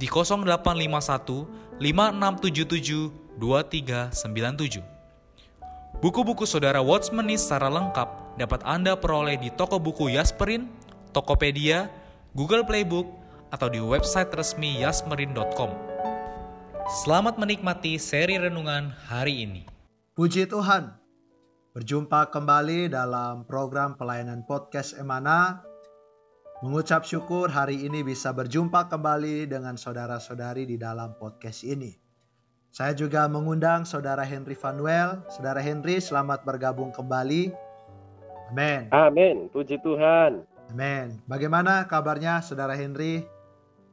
di 0851 5677 2397. Buku-buku saudara Watchmeni secara lengkap dapat Anda peroleh di toko buku Yasmerin, Tokopedia, Google Playbook, atau di website resmi yasmerin.com. Selamat menikmati seri renungan hari ini. Puji Tuhan, berjumpa kembali dalam program pelayanan podcast Emana Mengucap syukur hari ini bisa berjumpa kembali dengan saudara-saudari di dalam podcast ini. Saya juga mengundang saudara Henry Vanuel. Saudara Henry, selamat bergabung kembali. Amin. Amin. Puji Tuhan. Amin. Bagaimana kabarnya saudara Henry?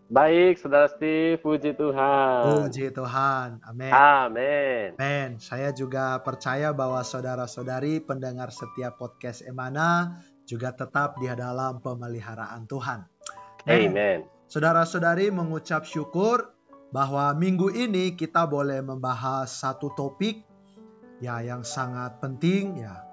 Baik, saudara Steve. Puji Tuhan. Puji Tuhan. Amin. Amin. Amin. Saya juga percaya bahwa saudara-saudari pendengar setiap podcast Emana juga tetap di dalam pemeliharaan Tuhan. Amen. Saudara-saudari mengucap syukur bahwa minggu ini kita boleh membahas satu topik ya yang sangat penting ya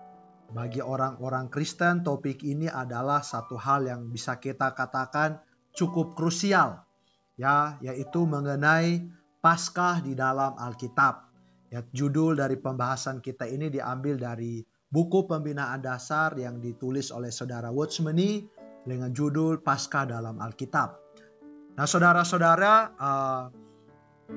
bagi orang-orang Kristen topik ini adalah satu hal yang bisa kita katakan cukup krusial ya yaitu mengenai Paskah di dalam Alkitab. Ya judul dari pembahasan kita ini diambil dari buku pembinaan dasar yang ditulis oleh saudara Watchmeni dengan judul Pasca dalam Alkitab. Nah, saudara-saudara, uh,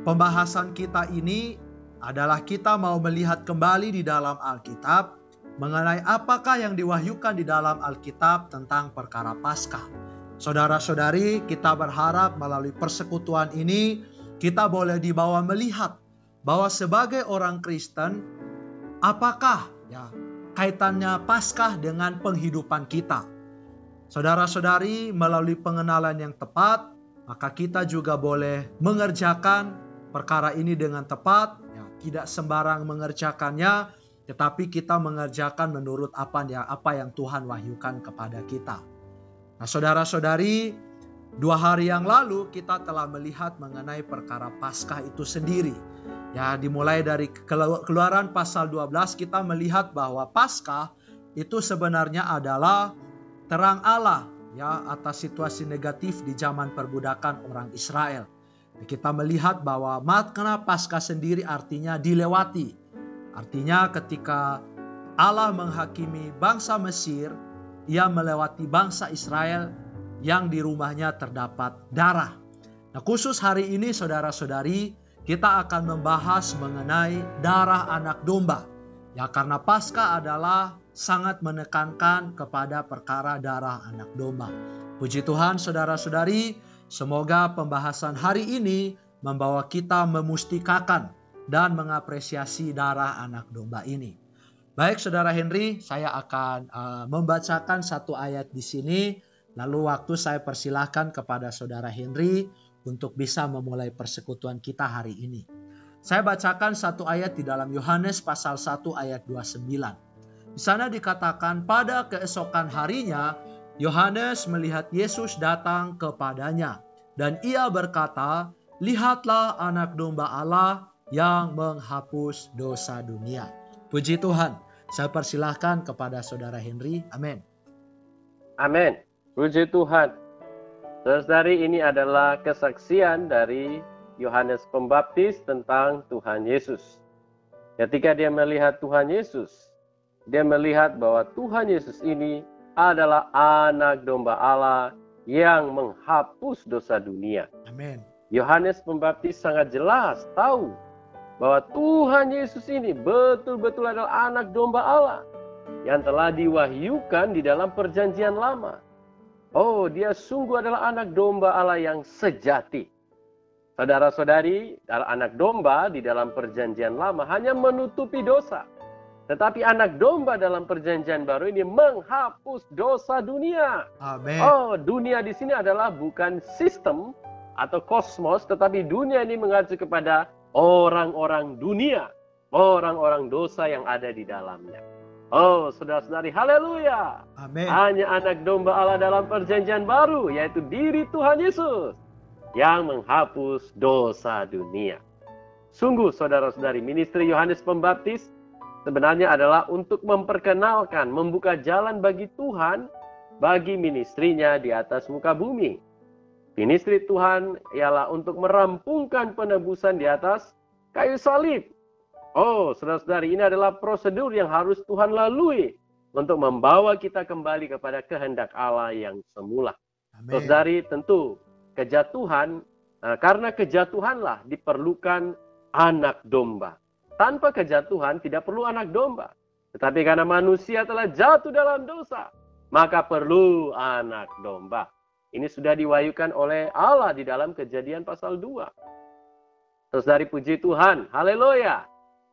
pembahasan kita ini adalah kita mau melihat kembali di dalam Alkitab mengenai apakah yang diwahyukan di dalam Alkitab tentang perkara Paskah. Saudara-saudari, kita berharap melalui persekutuan ini kita boleh dibawa melihat bahwa sebagai orang Kristen apakah ya kaitannya Paskah dengan penghidupan kita. Saudara-saudari, melalui pengenalan yang tepat, maka kita juga boleh mengerjakan perkara ini dengan tepat, ya, tidak sembarang mengerjakannya, tetapi kita mengerjakan menurut apa yang apa yang Tuhan wahyukan kepada kita. Nah, saudara-saudari, dua hari yang lalu kita telah melihat mengenai perkara Paskah itu sendiri. Ya, dimulai dari keluaran pasal 12 kita melihat bahwa Paskah itu sebenarnya adalah terang Allah ya atas situasi negatif di zaman perbudakan orang Israel. Kita melihat bahwa makna Paskah sendiri artinya dilewati. Artinya ketika Allah menghakimi bangsa Mesir, ia melewati bangsa Israel yang di rumahnya terdapat darah. Nah, khusus hari ini saudara-saudari, kita akan membahas mengenai darah anak domba. Ya karena pasca adalah sangat menekankan kepada perkara darah anak domba. Puji Tuhan saudara-saudari, semoga pembahasan hari ini membawa kita memustikakan dan mengapresiasi darah anak domba ini. Baik saudara Henry, saya akan uh, membacakan satu ayat di sini. Lalu waktu saya persilahkan kepada saudara Henry untuk bisa memulai persekutuan kita hari ini. Saya bacakan satu ayat di dalam Yohanes pasal 1 ayat 29. Di sana dikatakan pada keesokan harinya Yohanes melihat Yesus datang kepadanya dan ia berkata, "Lihatlah anak domba Allah yang menghapus dosa dunia." Puji Tuhan. Saya persilahkan kepada saudara Henry. Amin. Amin. Puji Tuhan. Saudari ini adalah kesaksian dari Yohanes Pembaptis tentang Tuhan Yesus. Ketika dia melihat Tuhan Yesus, dia melihat bahwa Tuhan Yesus ini adalah anak domba Allah yang menghapus dosa dunia. Amin. Yohanes Pembaptis sangat jelas tahu bahwa Tuhan Yesus ini betul-betul adalah anak domba Allah yang telah diwahyukan di dalam perjanjian lama. Oh, dia sungguh adalah anak domba Allah yang sejati. Saudara-saudari, anak domba di dalam perjanjian lama hanya menutupi dosa. Tetapi anak domba dalam perjanjian baru ini menghapus dosa dunia. Amin. Oh, dunia di sini adalah bukan sistem atau kosmos, tetapi dunia ini mengacu kepada orang-orang dunia, orang-orang dosa yang ada di dalamnya. Oh, saudara-saudari, haleluya. Amin. Hanya anak domba Allah dalam perjanjian baru, yaitu diri Tuhan Yesus yang menghapus dosa dunia. Sungguh, saudara-saudari, ministry Yohanes Pembaptis sebenarnya adalah untuk memperkenalkan, membuka jalan bagi Tuhan, bagi ministrinya di atas muka bumi. Ministri Tuhan ialah untuk merampungkan penebusan di atas kayu salib. Oh, saudara-saudari, ini adalah prosedur yang harus Tuhan lalui untuk membawa kita kembali kepada kehendak Allah yang semula. Saudari, tentu kejatuhan, eh, karena kejatuhanlah diperlukan anak domba. Tanpa kejatuhan tidak perlu anak domba. Tetapi karena manusia telah jatuh dalam dosa, maka perlu anak domba. Ini sudah diwayukan oleh Allah di dalam kejadian pasal 2. Terus dari puji Tuhan, haleluya.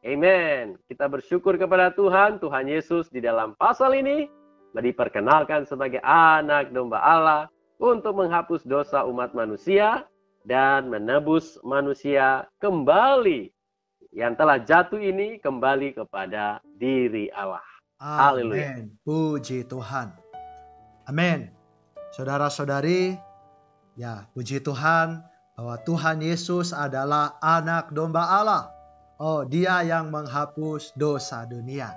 Amen. Kita bersyukur kepada Tuhan, Tuhan Yesus di dalam pasal ini diperkenalkan sebagai anak domba Allah untuk menghapus dosa umat manusia dan menebus manusia kembali yang telah jatuh ini kembali kepada diri Allah. Haleluya. Amin. Puji Tuhan. Amin. Saudara-saudari, ya puji Tuhan bahwa Tuhan Yesus adalah anak domba Allah. Oh, dia yang menghapus dosa dunia.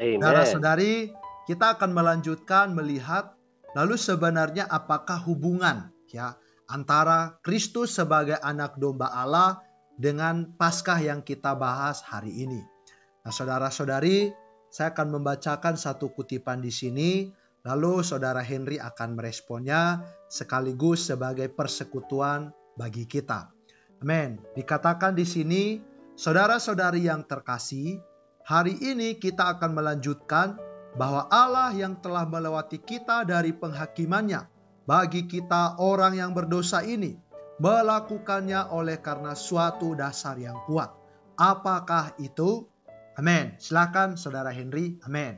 Saudara-saudari, kita akan melanjutkan melihat lalu sebenarnya apakah hubungan ya antara Kristus sebagai anak domba Allah dengan Paskah yang kita bahas hari ini. Nah, saudara-saudari, saya akan membacakan satu kutipan di sini, lalu saudara Henry akan meresponnya sekaligus sebagai persekutuan bagi kita. Amin. Dikatakan di sini, saudara-saudari yang terkasih, hari ini kita akan melanjutkan bahwa Allah yang telah melewati kita dari penghakimannya bagi kita orang yang berdosa ini melakukannya oleh karena suatu dasar yang kuat. Apakah itu? Amin. Silakan Saudara Henry. Amin.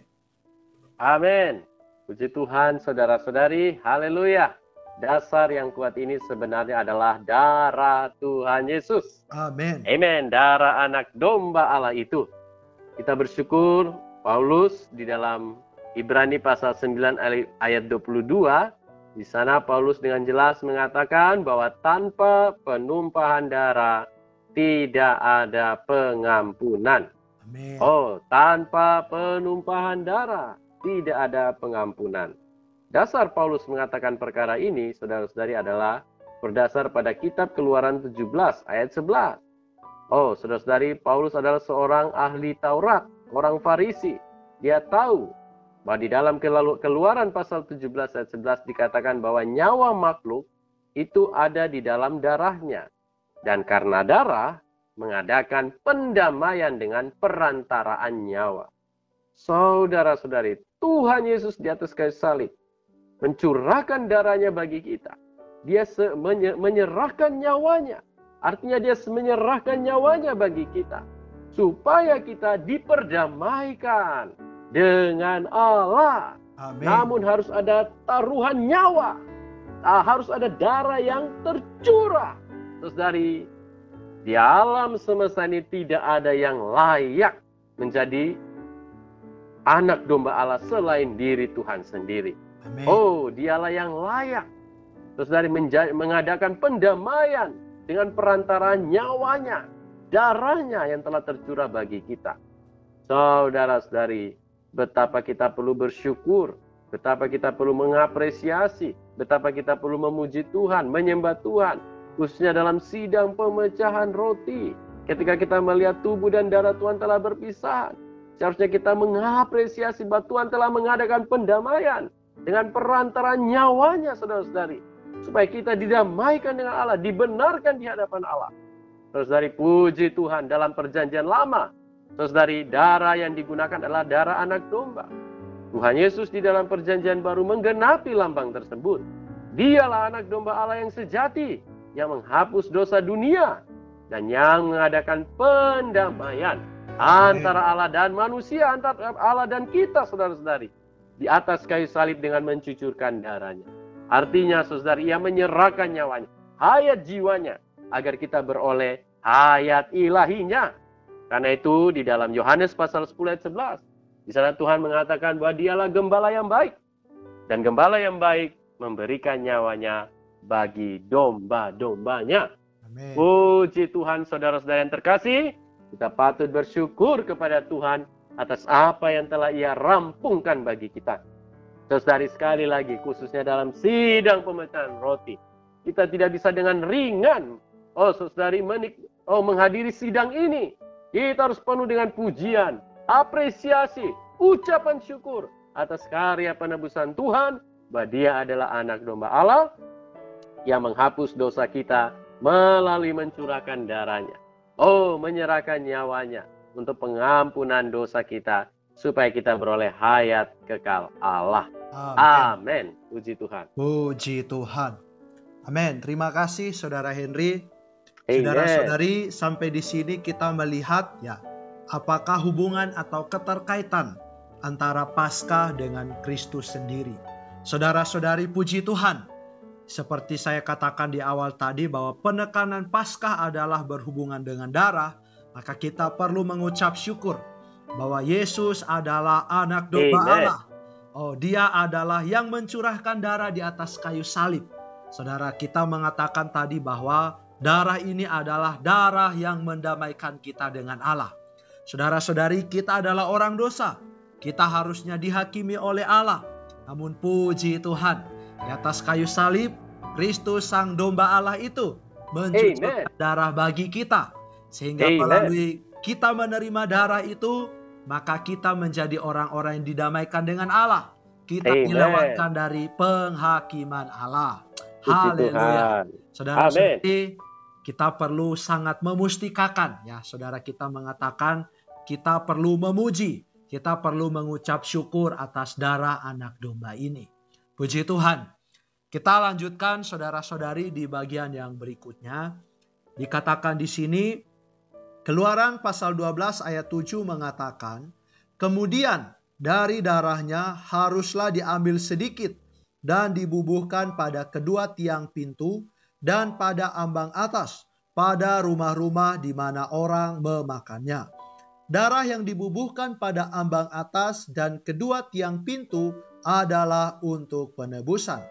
Amin. Puji Tuhan saudara-saudari. Haleluya. Dasar yang kuat ini sebenarnya adalah darah Tuhan Yesus. Amin. Amin. Darah anak domba Allah itu. Kita bersyukur Paulus di dalam Ibrani pasal 9 ayat 22 di sana Paulus dengan jelas mengatakan bahwa tanpa penumpahan darah tidak ada pengampunan. Amin. Oh, tanpa penumpahan darah tidak ada pengampunan. Dasar Paulus mengatakan perkara ini, saudara-saudari adalah berdasar pada kitab Keluaran 17 ayat 11. Oh, saudara-saudari, Paulus adalah seorang ahli Taurat, orang Farisi. Dia tahu bahwa di dalam keluaran pasal 17 ayat 11 dikatakan bahwa nyawa makhluk itu ada di dalam darahnya. Dan karena darah mengadakan pendamaian dengan perantaraan nyawa. Saudara-saudari, Tuhan Yesus di atas kayu salib mencurahkan darahnya bagi kita. Dia menyerahkan nyawanya. Artinya dia menyerahkan nyawanya bagi kita. Supaya kita diperdamaikan dengan Allah. Amin. Namun harus ada taruhan nyawa. Ah, harus ada darah yang tercurah. Terus dari di alam semesta ini tidak ada yang layak menjadi anak domba Allah selain diri Tuhan sendiri. Amin. Oh, dialah yang layak. Terus dari mengadakan pendamaian dengan perantaraan nyawanya, darahnya yang telah tercurah bagi kita. Saudara-saudari, betapa kita perlu bersyukur, betapa kita perlu mengapresiasi, betapa kita perlu memuji Tuhan, menyembah Tuhan, khususnya dalam sidang pemecahan roti. Ketika kita melihat tubuh dan darah Tuhan telah berpisah, seharusnya kita mengapresiasi bahwa Tuhan telah mengadakan pendamaian dengan perantaran nyawanya, saudara-saudari. Supaya kita didamaikan dengan Allah, dibenarkan di hadapan Allah. Saudari puji Tuhan dalam perjanjian lama. Saudari darah yang digunakan adalah darah anak domba. Tuhan Yesus di dalam perjanjian baru menggenapi lambang tersebut. Dialah anak domba Allah yang sejati, yang menghapus dosa dunia, dan yang mengadakan pendamaian antara Allah dan manusia, antara Allah dan kita, saudara-saudari. Di atas kayu salib dengan mencucurkan darahnya. Artinya, saudara, ia menyerahkan nyawanya, hayat jiwanya, agar kita beroleh hayat ilahinya. Karena itu di dalam Yohanes pasal 10 ayat 11, di sana Tuhan mengatakan bahwa dialah gembala yang baik. Dan gembala yang baik memberikan nyawanya bagi domba-dombanya. Puji Tuhan saudara-saudara yang terkasih, kita patut bersyukur kepada Tuhan atas apa yang telah ia rampungkan bagi kita. Saudari sekali lagi, khususnya dalam sidang pemecahan roti. Kita tidak bisa dengan ringan Oh, saudari menik oh menghadiri sidang ini. Kita harus penuh dengan pujian, apresiasi, ucapan syukur atas karya penebusan Tuhan bahwa dia adalah anak domba Allah yang menghapus dosa kita melalui mencurahkan darahnya. Oh, menyerahkan nyawanya untuk pengampunan dosa kita supaya kita beroleh hayat kekal Allah. Amin. Puji Tuhan. Puji Tuhan. Amin. Terima kasih Saudara Henry Saudara-saudari, sampai di sini kita melihat ya, apakah hubungan atau keterkaitan antara Paskah dengan Kristus sendiri. Saudara-saudari, puji Tuhan. Seperti saya katakan di awal tadi bahwa penekanan Paskah adalah berhubungan dengan darah, maka kita perlu mengucap syukur bahwa Yesus adalah anak domba Allah. Oh, dia adalah yang mencurahkan darah di atas kayu salib. Saudara, kita mengatakan tadi bahwa Darah ini adalah darah yang mendamaikan kita dengan Allah. Saudara-saudari, kita adalah orang dosa. Kita harusnya dihakimi oleh Allah. Namun puji Tuhan, di atas kayu salib, Kristus sang domba Allah itu mencucurkan darah bagi kita. Sehingga Amen. melalui kita menerima darah itu, maka kita menjadi orang-orang yang didamaikan dengan Allah. Kita dilewatkan dari penghakiman Allah. Haleluya. Saudara-saudari, kita perlu sangat memustikakan ya saudara kita mengatakan kita perlu memuji kita perlu mengucap syukur atas darah anak domba ini puji Tuhan kita lanjutkan saudara-saudari di bagian yang berikutnya dikatakan di sini Keluaran pasal 12 ayat 7 mengatakan kemudian dari darahnya haruslah diambil sedikit dan dibubuhkan pada kedua tiang pintu dan pada ambang atas, pada rumah-rumah di mana orang memakannya. Darah yang dibubuhkan pada ambang atas dan kedua tiang pintu adalah untuk penebusan.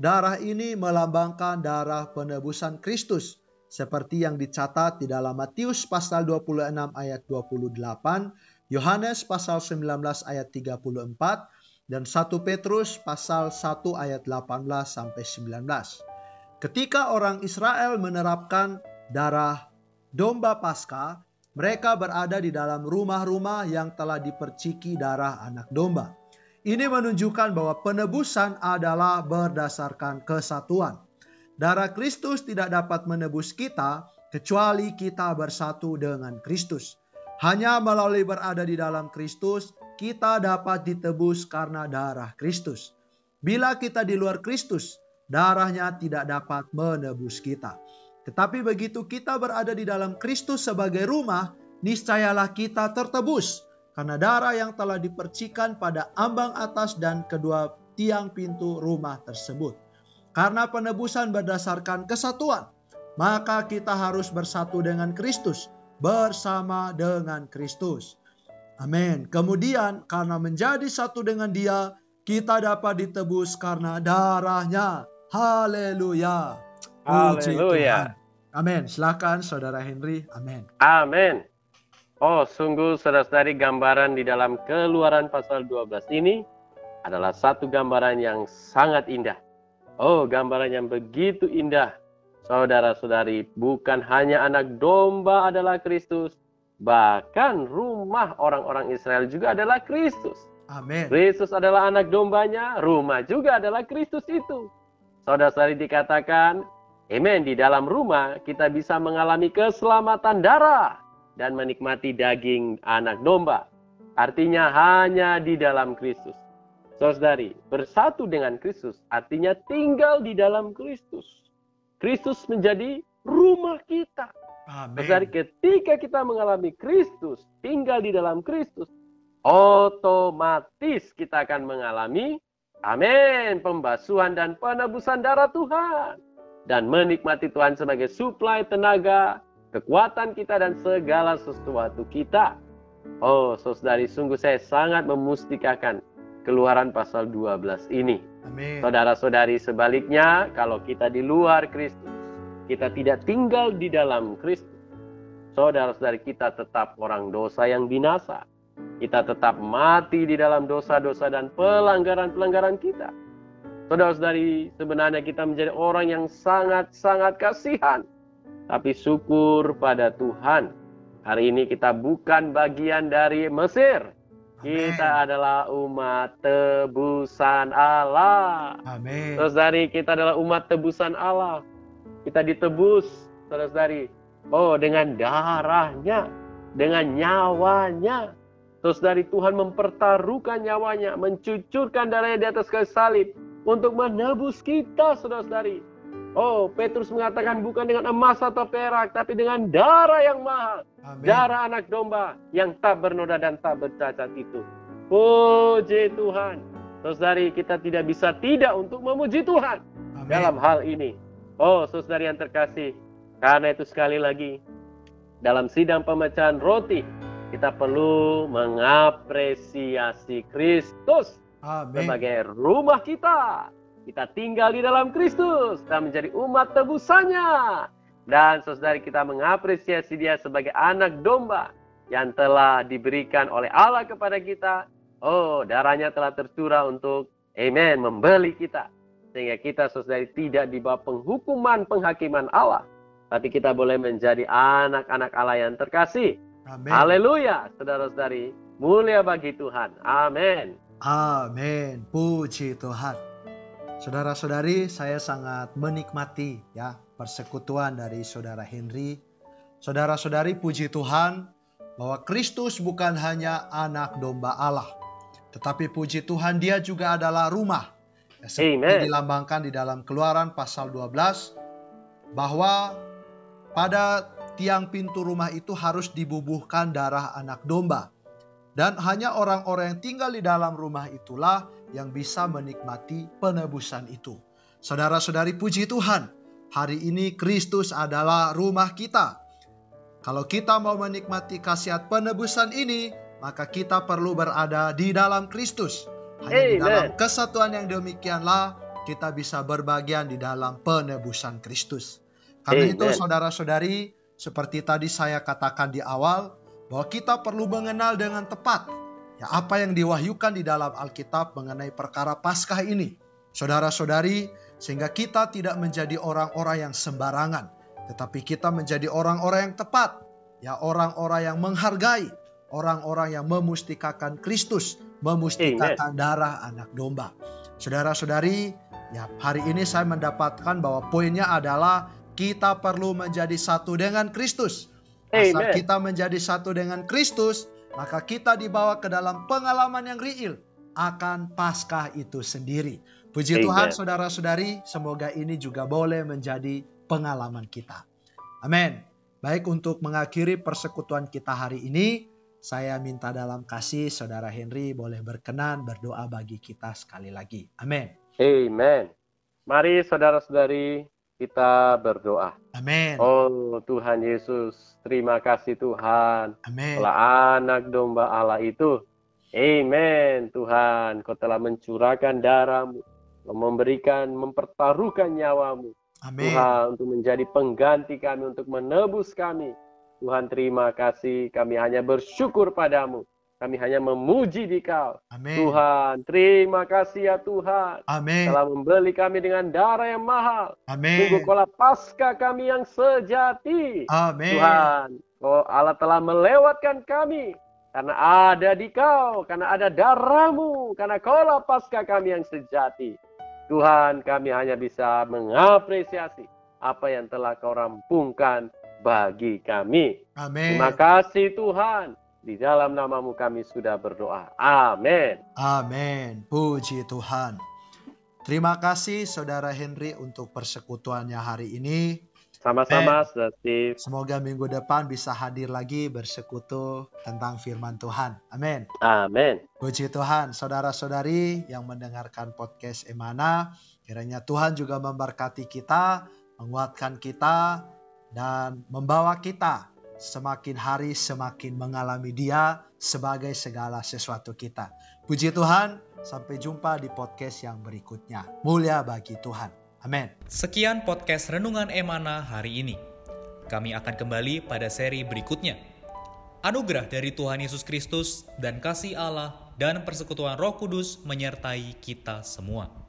Darah ini melambangkan darah penebusan Kristus, seperti yang dicatat di dalam Matius pasal 26 ayat 28, Yohanes pasal 19 ayat 34, dan 1 Petrus pasal 1 ayat 18 sampai 19. Ketika orang Israel menerapkan darah domba Paskah, mereka berada di dalam rumah-rumah yang telah diperciki darah anak domba. Ini menunjukkan bahwa penebusan adalah berdasarkan kesatuan. Darah Kristus tidak dapat menebus kita kecuali kita bersatu dengan Kristus. Hanya melalui berada di dalam Kristus, kita dapat ditebus karena darah Kristus. Bila kita di luar Kristus, darahnya tidak dapat menebus kita. Tetapi begitu kita berada di dalam Kristus sebagai rumah, niscayalah kita tertebus karena darah yang telah dipercikan pada ambang atas dan kedua tiang pintu rumah tersebut. Karena penebusan berdasarkan kesatuan, maka kita harus bersatu dengan Kristus, bersama dengan Kristus. Amin. Kemudian karena menjadi satu dengan dia, kita dapat ditebus karena darahnya. Haleluya. Haleluya. Amin. Silakan Saudara Henry. Amin. Amin. Oh, sungguh saudara-saudari gambaran di dalam keluaran pasal 12 ini adalah satu gambaran yang sangat indah. Oh, gambaran yang begitu indah. Saudara-saudari, bukan hanya anak domba adalah Kristus, bahkan rumah orang-orang Israel juga adalah Kristus. Amin. Kristus adalah anak dombanya, rumah juga adalah Kristus itu. Saudara-saudari dikatakan, Amen. Di dalam rumah kita bisa mengalami keselamatan darah dan menikmati daging anak domba. Artinya hanya di dalam Kristus. Saudari, bersatu dengan Kristus artinya tinggal di dalam Kristus. Kristus menjadi rumah kita. Saudari, ketika kita mengalami Kristus, tinggal di dalam Kristus, otomatis kita akan mengalami amin, pembasuhan dan penebusan darah Tuhan dan menikmati Tuhan sebagai suplai tenaga, kekuatan kita dan segala sesuatu kita. Oh, saudari, sungguh saya sangat memustikakan keluaran pasal 12 ini. Saudara-saudari, sebaliknya, kalau kita di luar Kristus, kita tidak tinggal di dalam Kristus. Saudara-saudari, kita tetap orang dosa yang binasa. Kita tetap mati di dalam dosa-dosa dan pelanggaran-pelanggaran kita. Saudara-saudari, sebenarnya kita menjadi orang yang sangat-sangat kasihan. Tapi syukur pada Tuhan. Hari ini kita bukan bagian dari Mesir. Kita adalah umat tebusan Allah. Amin. Saudari, kita adalah umat tebusan Allah. Kita ditebus, saudara-saudari. Oh, dengan darahnya, dengan nyawanya. Terus dari Tuhan mempertaruhkan nyawanya, mencucurkan darahnya di atas kayu salib untuk menebus kita, saudara-saudari. Oh, Petrus mengatakan bukan dengan emas atau perak, tapi dengan darah yang mahal. Amin. Darah anak domba yang tak bernoda dan tak bercacat itu. Puji Tuhan. Saudari, kita tidak bisa tidak untuk memuji Tuhan Amin. dalam hal ini. Oh, saudari yang terkasih, karena itu sekali lagi, dalam sidang pemecahan roti, kita perlu mengapresiasi Kristus Amin. sebagai rumah kita. Kita tinggal di dalam Kristus dan menjadi umat tebusannya. Dan saudari kita mengapresiasi dia sebagai anak domba yang telah diberikan oleh Allah kepada kita. Oh, darahnya telah tercurah untuk, amen, membeli kita. Sehingga kita saudari tidak di bawah penghukuman penghakiman Allah. Tapi kita boleh menjadi anak-anak Allah yang terkasih Amin. Haleluya, saudara-saudari. Mulia bagi Tuhan. Amin. Amin. Puji Tuhan. Saudara-saudari, saya sangat menikmati ya persekutuan dari saudara Henry. Saudara-saudari, puji Tuhan bahwa Kristus bukan hanya anak domba Allah, tetapi puji Tuhan dia juga adalah rumah. Ya, seperti Amen. dilambangkan di dalam Keluaran pasal 12 bahwa pada tiang pintu rumah itu harus dibubuhkan darah anak domba. Dan hanya orang-orang yang tinggal di dalam rumah itulah yang bisa menikmati penebusan itu. Saudara-saudari puji Tuhan, hari ini Kristus adalah rumah kita. Kalau kita mau menikmati khasiat penebusan ini, maka kita perlu berada di dalam Kristus. Hanya di dalam kesatuan yang demikianlah kita bisa berbagian di dalam penebusan Kristus. Karena itu saudara-saudari, seperti tadi saya katakan di awal, bahwa kita perlu mengenal dengan tepat ya apa yang diwahyukan di dalam Alkitab mengenai perkara Paskah ini. Saudara-saudari, sehingga kita tidak menjadi orang-orang yang sembarangan, tetapi kita menjadi orang-orang yang tepat, ya orang-orang yang menghargai, orang-orang yang memustikakan Kristus, memustikakan Amen. darah anak domba. Saudara-saudari, ya hari ini saya mendapatkan bahwa poinnya adalah kita perlu menjadi satu dengan Kristus. Asal kita menjadi satu dengan Kristus, maka kita dibawa ke dalam pengalaman yang real akan Paskah itu sendiri. Puji Amen. Tuhan saudara-saudari, semoga ini juga boleh menjadi pengalaman kita. Amin. Baik untuk mengakhiri persekutuan kita hari ini, saya minta dalam kasih saudara Henry boleh berkenan berdoa bagi kita sekali lagi. Amin. Amen. Mari saudara-saudari kita berdoa. Amin. Oh Tuhan Yesus, terima kasih Tuhan. Amin. Telah anak domba Allah itu. Amen Tuhan, kau telah mencurahkan darahmu, memberikan, mempertaruhkan nyawamu. Amin. Tuhan untuk menjadi pengganti kami, untuk menebus kami. Tuhan terima kasih, kami hanya bersyukur padamu. Kami hanya memuji di kau. Amin. Tuhan, terima kasih ya Tuhan. Amin. Telah membeli kami dengan darah yang mahal. Amin. Tunggu kola pasca kami yang sejati. Amin. Tuhan, oh Allah telah melewatkan kami. Karena ada di kau, karena ada darahmu, karena kola pasca kami yang sejati. Tuhan, kami hanya bisa mengapresiasi apa yang telah kau rampungkan bagi kami. Amin. Terima kasih Tuhan. Di dalam namamu kami sudah berdoa. Amin. Amin. Puji Tuhan. Terima kasih Saudara Henry untuk persekutuannya hari ini. Sama-sama, Saudara Steve. Semoga minggu depan bisa hadir lagi bersekutu tentang firman Tuhan. Amin. Amin. Puji Tuhan, saudara-saudari yang mendengarkan podcast Emana, kiranya Tuhan juga memberkati kita, menguatkan kita, dan membawa kita semakin hari semakin mengalami dia sebagai segala sesuatu kita. Puji Tuhan, sampai jumpa di podcast yang berikutnya. Mulia bagi Tuhan. Amin. Sekian podcast Renungan Emana hari ini. Kami akan kembali pada seri berikutnya. Anugerah dari Tuhan Yesus Kristus dan kasih Allah dan persekutuan Roh Kudus menyertai kita semua.